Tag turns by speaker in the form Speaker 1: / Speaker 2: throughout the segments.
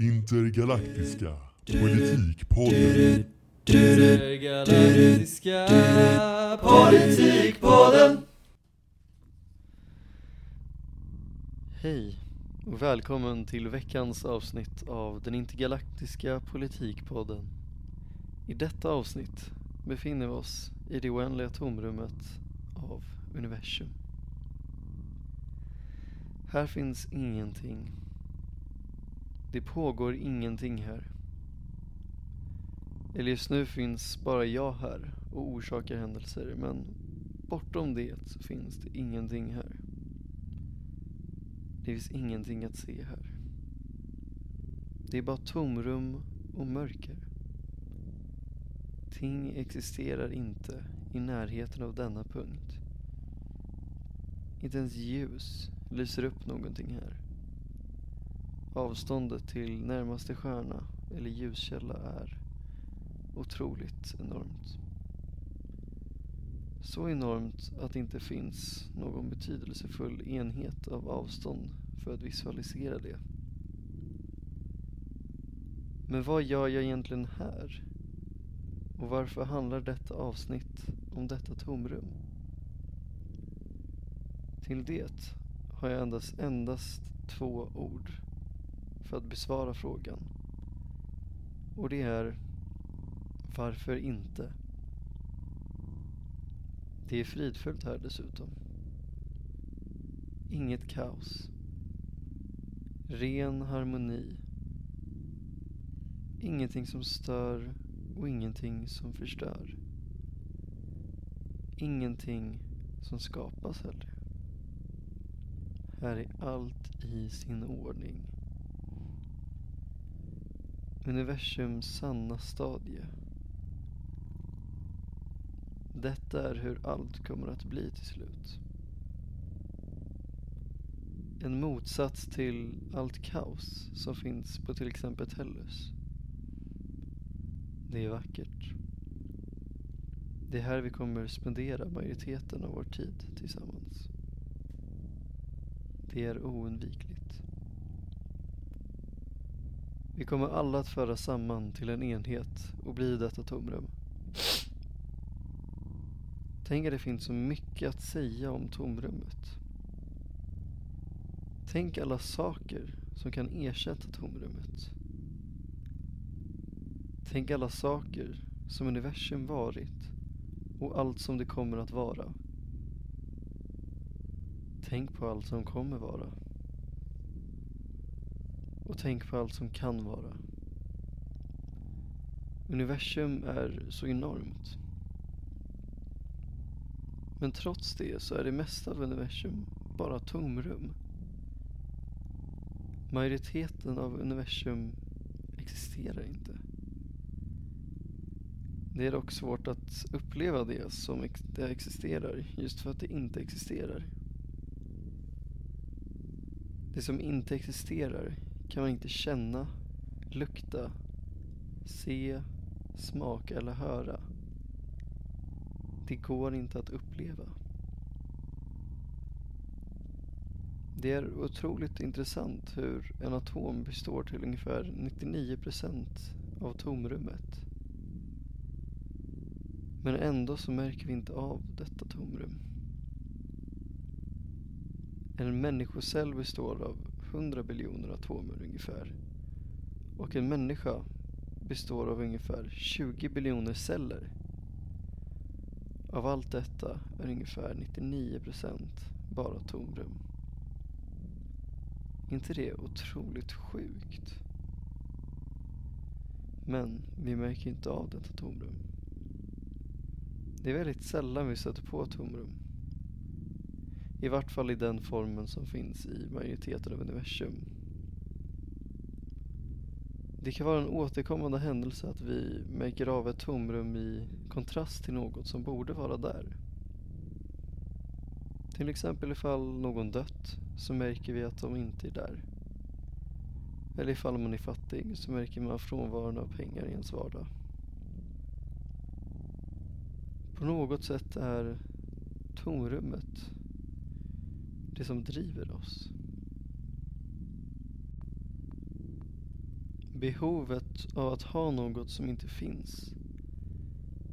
Speaker 1: Intergalaktiska politikpodden.
Speaker 2: Intergalaktiska politikpodden Hej och välkommen till veckans avsnitt av den intergalaktiska politikpodden. I detta avsnitt befinner vi oss i det oändliga tomrummet av universum. Här finns ingenting. Det pågår ingenting här. Eller just nu finns bara jag här och orsakar händelser men bortom det så finns det ingenting här. Det finns ingenting att se här. Det är bara tomrum och mörker. Ting existerar inte i närheten av denna punkt. Inte ens ljus lyser upp någonting här. Avståndet till närmaste stjärna eller ljuskälla är otroligt enormt. Så enormt att det inte finns någon betydelsefull enhet av avstånd för att visualisera det. Men vad gör jag egentligen här? Och varför handlar detta avsnitt om detta tomrum? Till det har jag endast, endast två ord för att besvara frågan. Och det är varför inte? Det är fridfullt här dessutom. Inget kaos. Ren harmoni. Ingenting som stör och ingenting som förstör. Ingenting som skapas heller. Här är allt i sin ordning. Universums sanna stadie. Detta är hur allt kommer att bli till slut. En motsats till allt kaos som finns på till exempel Tellus. Det är vackert. Det är här vi kommer spendera majoriteten av vår tid tillsammans. Det är oundvikligt. Vi kommer alla att föras samman till en enhet och bli detta tomrum. Tänk att det finns så mycket att säga om tomrummet. Tänk alla saker som kan ersätta tomrummet. Tänk alla saker som universum varit och allt som det kommer att vara. Tänk på allt som kommer vara. Och tänk på allt som kan vara. Universum är så enormt. Men trots det så är det mesta av universum bara tomrum. Majoriteten av universum existerar inte. Det är dock svårt att uppleva det som det existerar just för att det inte existerar. Det som inte existerar kan man inte känna, lukta, se, smaka eller höra. Det går inte att uppleva. Det är otroligt intressant hur en atom består till ungefär 99% av tomrummet. Men ändå så märker vi inte av detta tomrum. En människocell består av 100 biljoner atomer ungefär. Och en människa består av ungefär 20 biljoner celler. Av allt detta är ungefär 99% bara tomrum. inte det otroligt sjukt? Men vi märker inte av detta tomrum. Det är väldigt sällan vi stöter på tomrum. I vart fall i den formen som finns i majoriteten av universum. Det kan vara en återkommande händelse att vi märker av ett tomrum i kontrast till något som borde vara där. Till exempel ifall någon dött så märker vi att de inte är där. Eller ifall man är fattig så märker man frånvaron av pengar i ens vardag. På något sätt är tomrummet det som driver oss. Behovet av att ha något som inte finns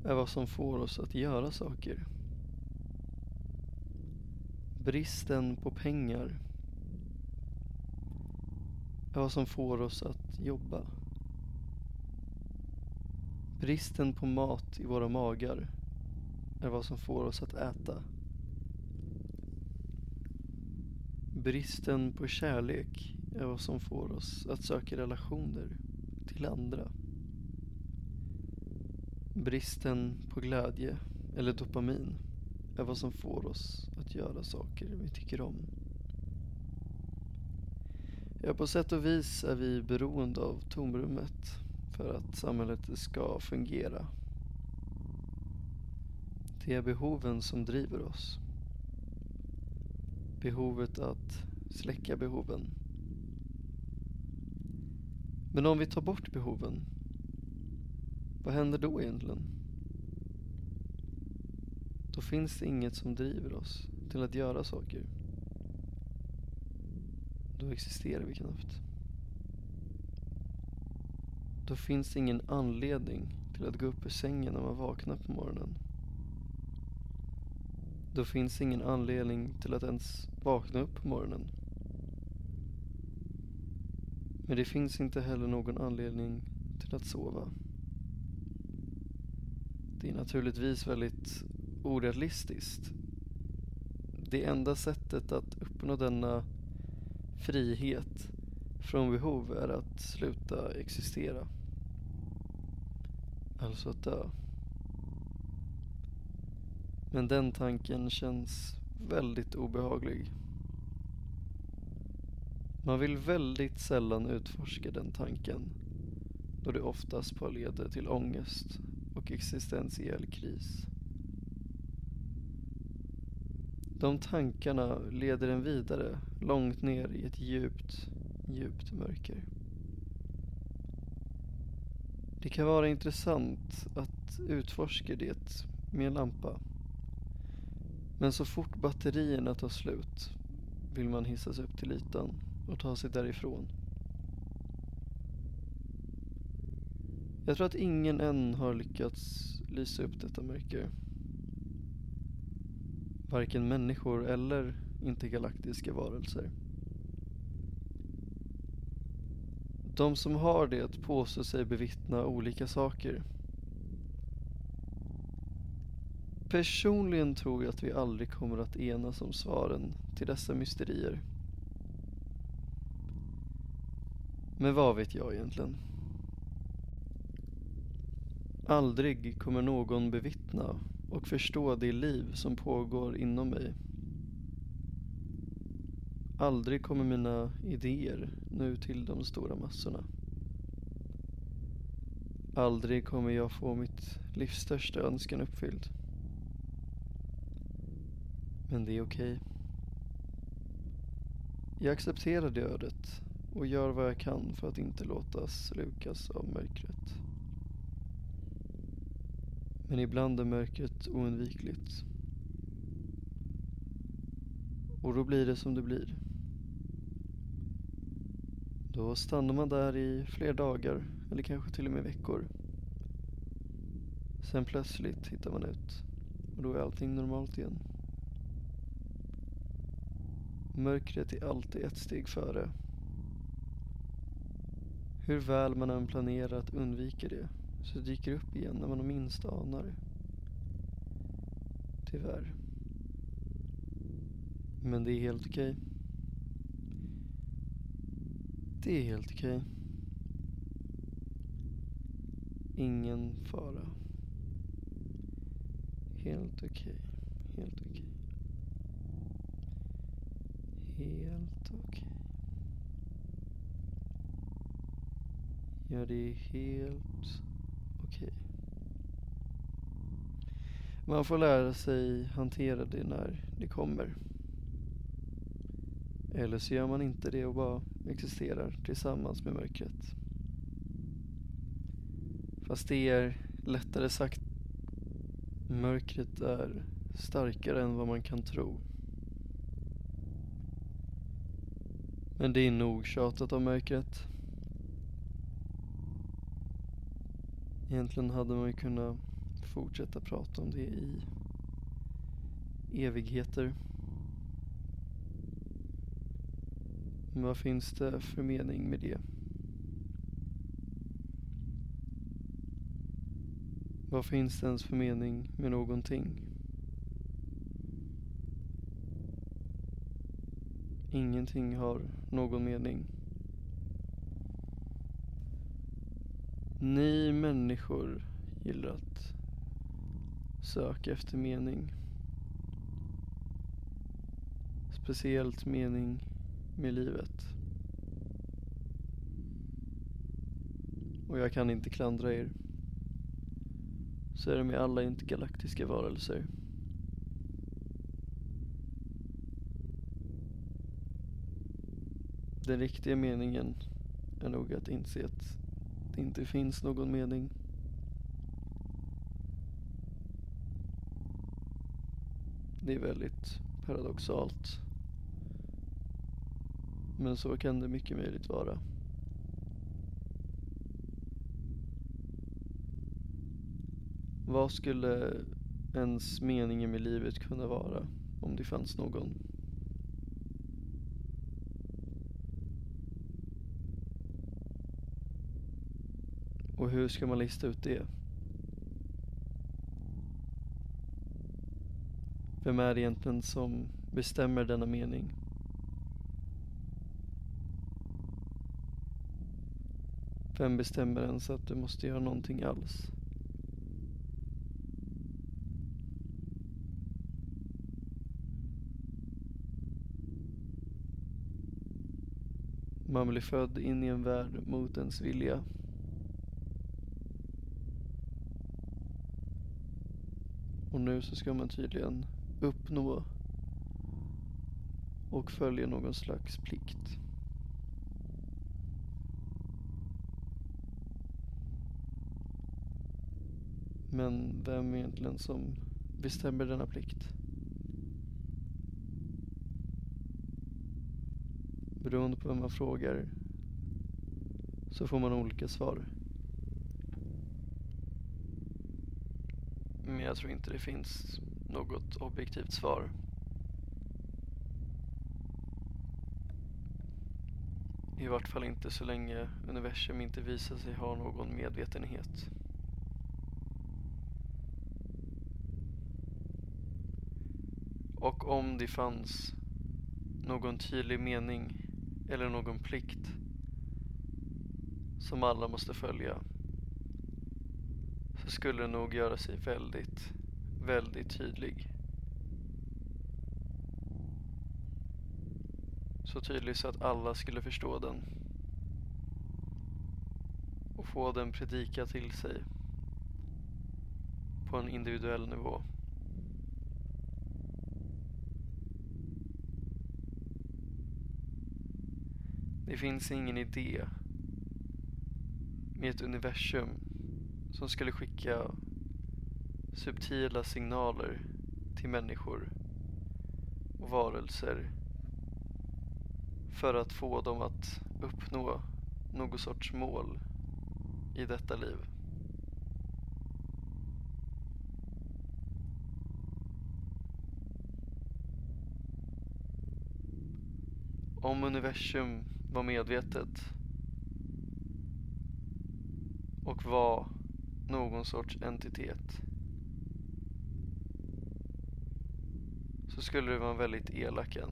Speaker 2: är vad som får oss att göra saker. Bristen på pengar är vad som får oss att jobba. Bristen på mat i våra magar är vad som får oss att äta. Bristen på kärlek är vad som får oss att söka relationer till andra. Bristen på glädje eller dopamin är vad som får oss att göra saker vi tycker om. Ja, på sätt och vis är vi beroende av tomrummet för att samhället ska fungera. Det är behoven som driver oss. Behovet att släcka behoven. Men om vi tar bort behoven, vad händer då egentligen? Då finns det inget som driver oss till att göra saker. Då existerar vi knappt. Då finns det ingen anledning till att gå upp ur sängen när man vaknar på morgonen. Då finns ingen anledning till att ens vakna upp på morgonen. Men det finns inte heller någon anledning till att sova. Det är naturligtvis väldigt orealistiskt. Det enda sättet att uppnå denna frihet från behov är att sluta existera. Alltså att dö. Men den tanken känns väldigt obehaglig. Man vill väldigt sällan utforska den tanken då det oftast bara leder till ångest och existentiell kris. De tankarna leder en vidare, långt ner i ett djupt, djupt mörker. Det kan vara intressant att utforska det med en lampa. Men så fort batterierna tar slut vill man hissas upp till ytan och ta sig därifrån. Jag tror att ingen än har lyckats lysa upp detta mörker. Varken människor eller intergalaktiska varelser. De som har det påstår sig bevittna olika saker. Personligen tror jag att vi aldrig kommer att enas om svaren till dessa mysterier. Men vad vet jag egentligen? Aldrig kommer någon bevittna och förstå det liv som pågår inom mig. Aldrig kommer mina idéer nu till de stora massorna. Aldrig kommer jag få mitt livs största önskan uppfylld. Men det är okej. Okay. Jag accepterar det ödet och gör vad jag kan för att inte låta slukas av mörkret. Men ibland är mörkret oundvikligt. Och då blir det som det blir. Då stannar man där i flera dagar eller kanske till och med veckor. Sen plötsligt hittar man ut och då är allting normalt igen. Mörkret är alltid ett steg före. Hur väl man än planerar att undvika det så dyker det upp igen när man minst anar det. Tyvärr. Men det är helt okej. Det är helt okej. Ingen fara. Helt okej. Helt okej. Helt okej. Ja, det är helt okej. Man får lära sig hantera det när det kommer. Eller så gör man inte det och bara existerar tillsammans med mörkret. Fast det är lättare sagt. Mörkret är starkare än vad man kan tro. Men det är nog tjatat om mörkret. Egentligen hade man ju kunnat fortsätta prata om det i evigheter. Men vad finns det för mening med det? Vad finns det ens för mening med någonting? Ingenting har någon mening. Ni människor gillar att söka efter mening. Speciellt mening med livet. Och jag kan inte klandra er. Så är det med alla intergalaktiska varelser. Den riktiga meningen är nog att inse att det inte finns någon mening. Det är väldigt paradoxalt. Men så kan det mycket möjligt vara. Vad skulle ens meningen med livet kunna vara om det fanns någon? Och hur ska man lista ut det? Vem är det egentligen som bestämmer denna mening? Vem bestämmer ens att du måste göra någonting alls? Man blir född in i en värld mot ens vilja. Och nu så ska man tydligen uppnå och följa någon slags plikt. Men vem egentligen som bestämmer denna plikt? Beroende på vem man frågar så får man olika svar. Men jag tror inte det finns något objektivt svar. I vart fall inte så länge universum inte visar sig ha någon medvetenhet. Och om det fanns någon tydlig mening eller någon plikt som alla måste följa skulle den nog göra sig väldigt, väldigt tydlig. Så tydlig så att alla skulle förstå den och få den predika till sig på en individuell nivå. Det finns ingen idé med ett universum som skulle skicka subtila signaler till människor och varelser för att få dem att uppnå något sorts mål i detta liv. Om universum var medvetet och var någon sorts entitet så skulle det vara väldigt elak en.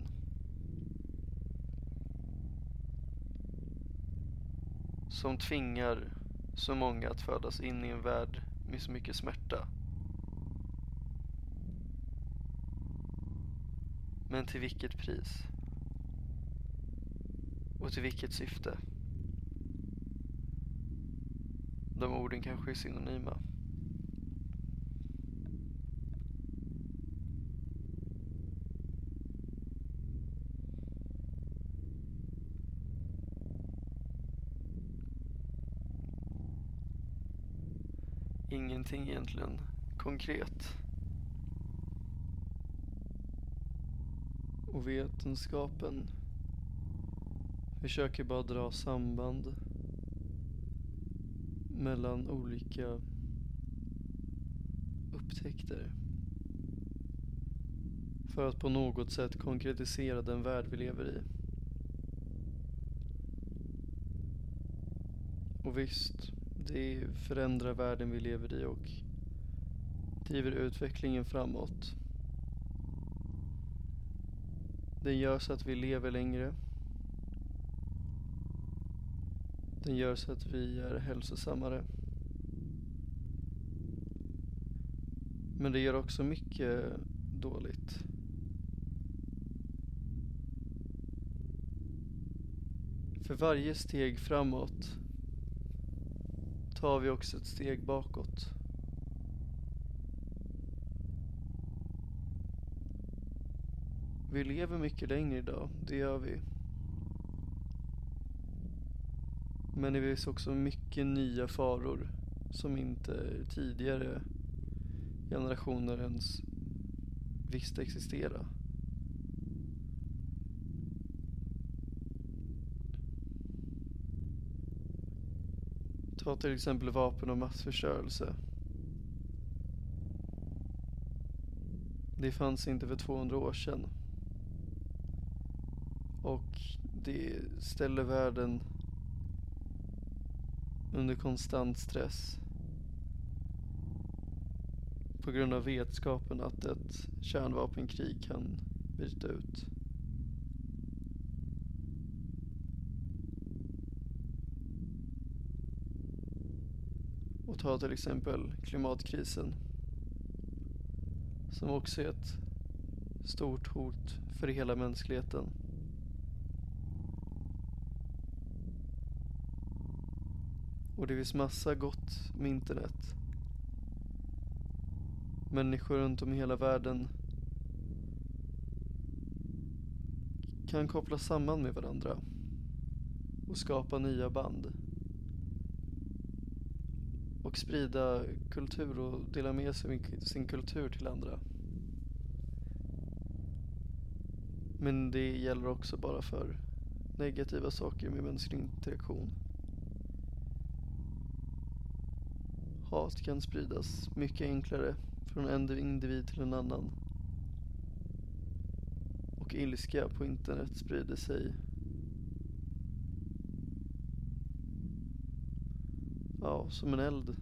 Speaker 2: Som tvingar så många att födas in i en värld med så mycket smärta. Men till vilket pris? Och till vilket syfte? De orden kanske är synonyma. Ingenting egentligen konkret. Och vetenskapen försöker bara dra samband mellan olika upptäckter för att på något sätt konkretisera den värld vi lever i. Och visst, det förändrar världen vi lever i och driver utvecklingen framåt. Det gör så att vi lever längre. Den gör så att vi är hälsosammare. Men det gör också mycket dåligt. För varje steg framåt tar vi också ett steg bakåt. Vi lever mycket längre idag, det gör vi. Men det finns också mycket nya faror som inte tidigare generationer ens visste existera. Ta till exempel vapen och massförstörelse. Det fanns inte för 200 år sedan. Och det ställer världen under konstant stress. På grund av vetskapen att ett kärnvapenkrig kan bryta ut. Och ta till exempel klimatkrisen. Som också är ett stort hot för hela mänskligheten. Och det finns massa gott med internet. Människor runt om i hela världen kan kopplas samman med varandra och skapa nya band. Och sprida kultur och dela med sig av sin kultur till andra. Men det gäller också bara för negativa saker med mänsklig interaktion. Hat kan spridas mycket enklare från en individ till en annan. Och ilska på internet sprider sig ja, som en eld.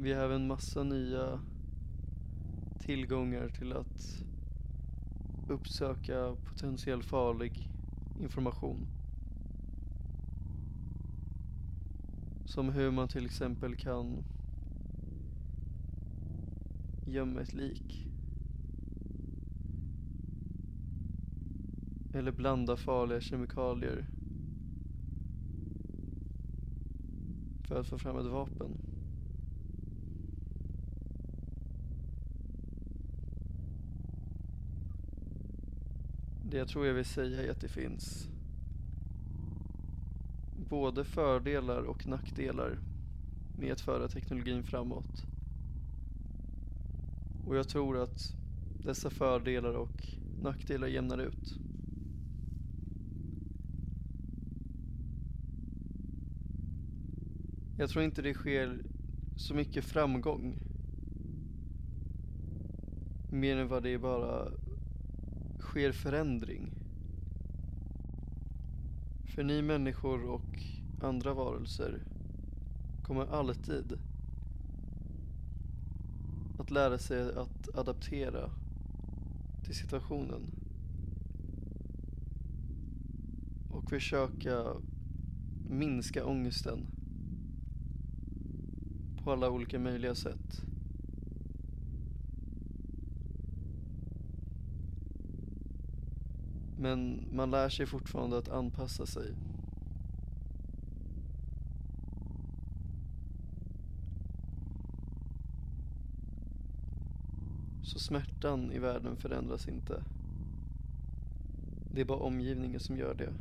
Speaker 2: Vi har även massa nya tillgångar till att uppsöka potentiellt farlig information. Som hur man till exempel kan gömma ett lik. Eller blanda farliga kemikalier. För att få fram ett vapen. Det jag tror jag vill säga är att det finns både fördelar och nackdelar med att föra teknologin framåt. Och jag tror att dessa fördelar och nackdelar jämnar ut. Jag tror inte det sker så mycket framgång. Mer än vad det bara sker förändring. För ni människor och andra varelser kommer alltid att lära sig att adaptera till situationen. Och försöka minska ångesten på alla olika möjliga sätt. Men man lär sig fortfarande att anpassa sig. Så smärtan i världen förändras inte. Det är bara omgivningen som gör det.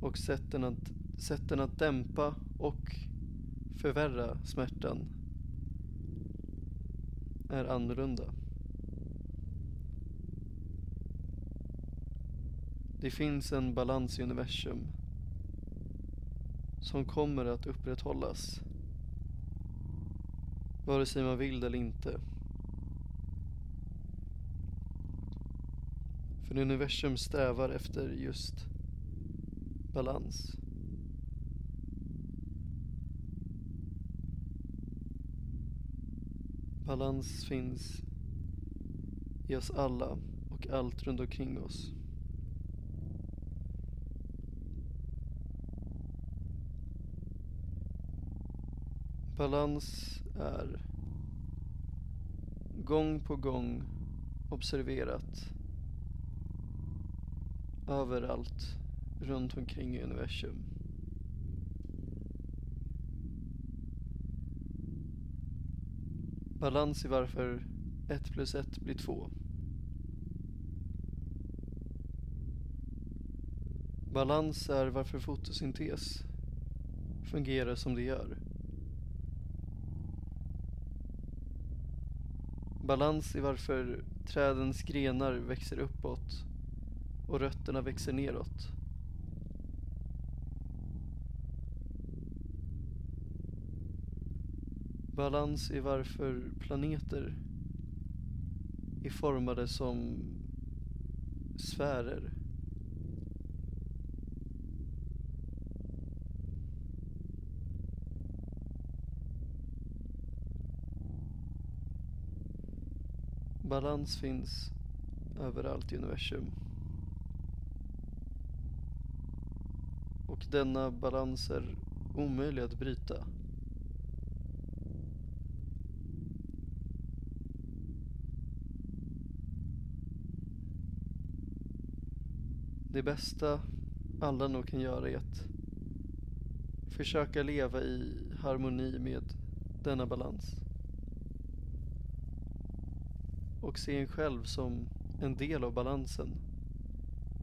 Speaker 2: Och sätten att, sätten att dämpa och förvärra smärtan är annorlunda. Det finns en balans i universum som kommer att upprätthållas vare sig man vill det eller inte. För universum strävar efter just balans. Balans finns i oss alla och allt runt omkring oss. Balans är gång på gång observerat överallt runt omkring i universum. Balans är varför ett plus ett blir två. Balans är varför fotosyntes fungerar som det gör. Balans i varför trädens grenar växer uppåt och rötterna växer neråt. Balans i varför planeter är formade som sfärer. Balans finns överallt i universum. Och denna balans är omöjlig att bryta. Det bästa alla nog kan göra är att försöka leva i harmoni med denna balans. Och se en själv som en del av balansen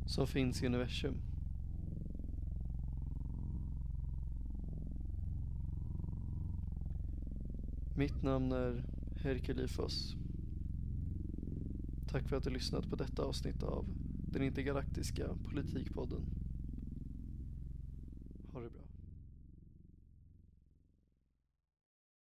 Speaker 2: som finns i universum. Mitt namn är Herkelifos. Tack för att du lyssnat på detta avsnitt av den intergalaktiska politikpodden.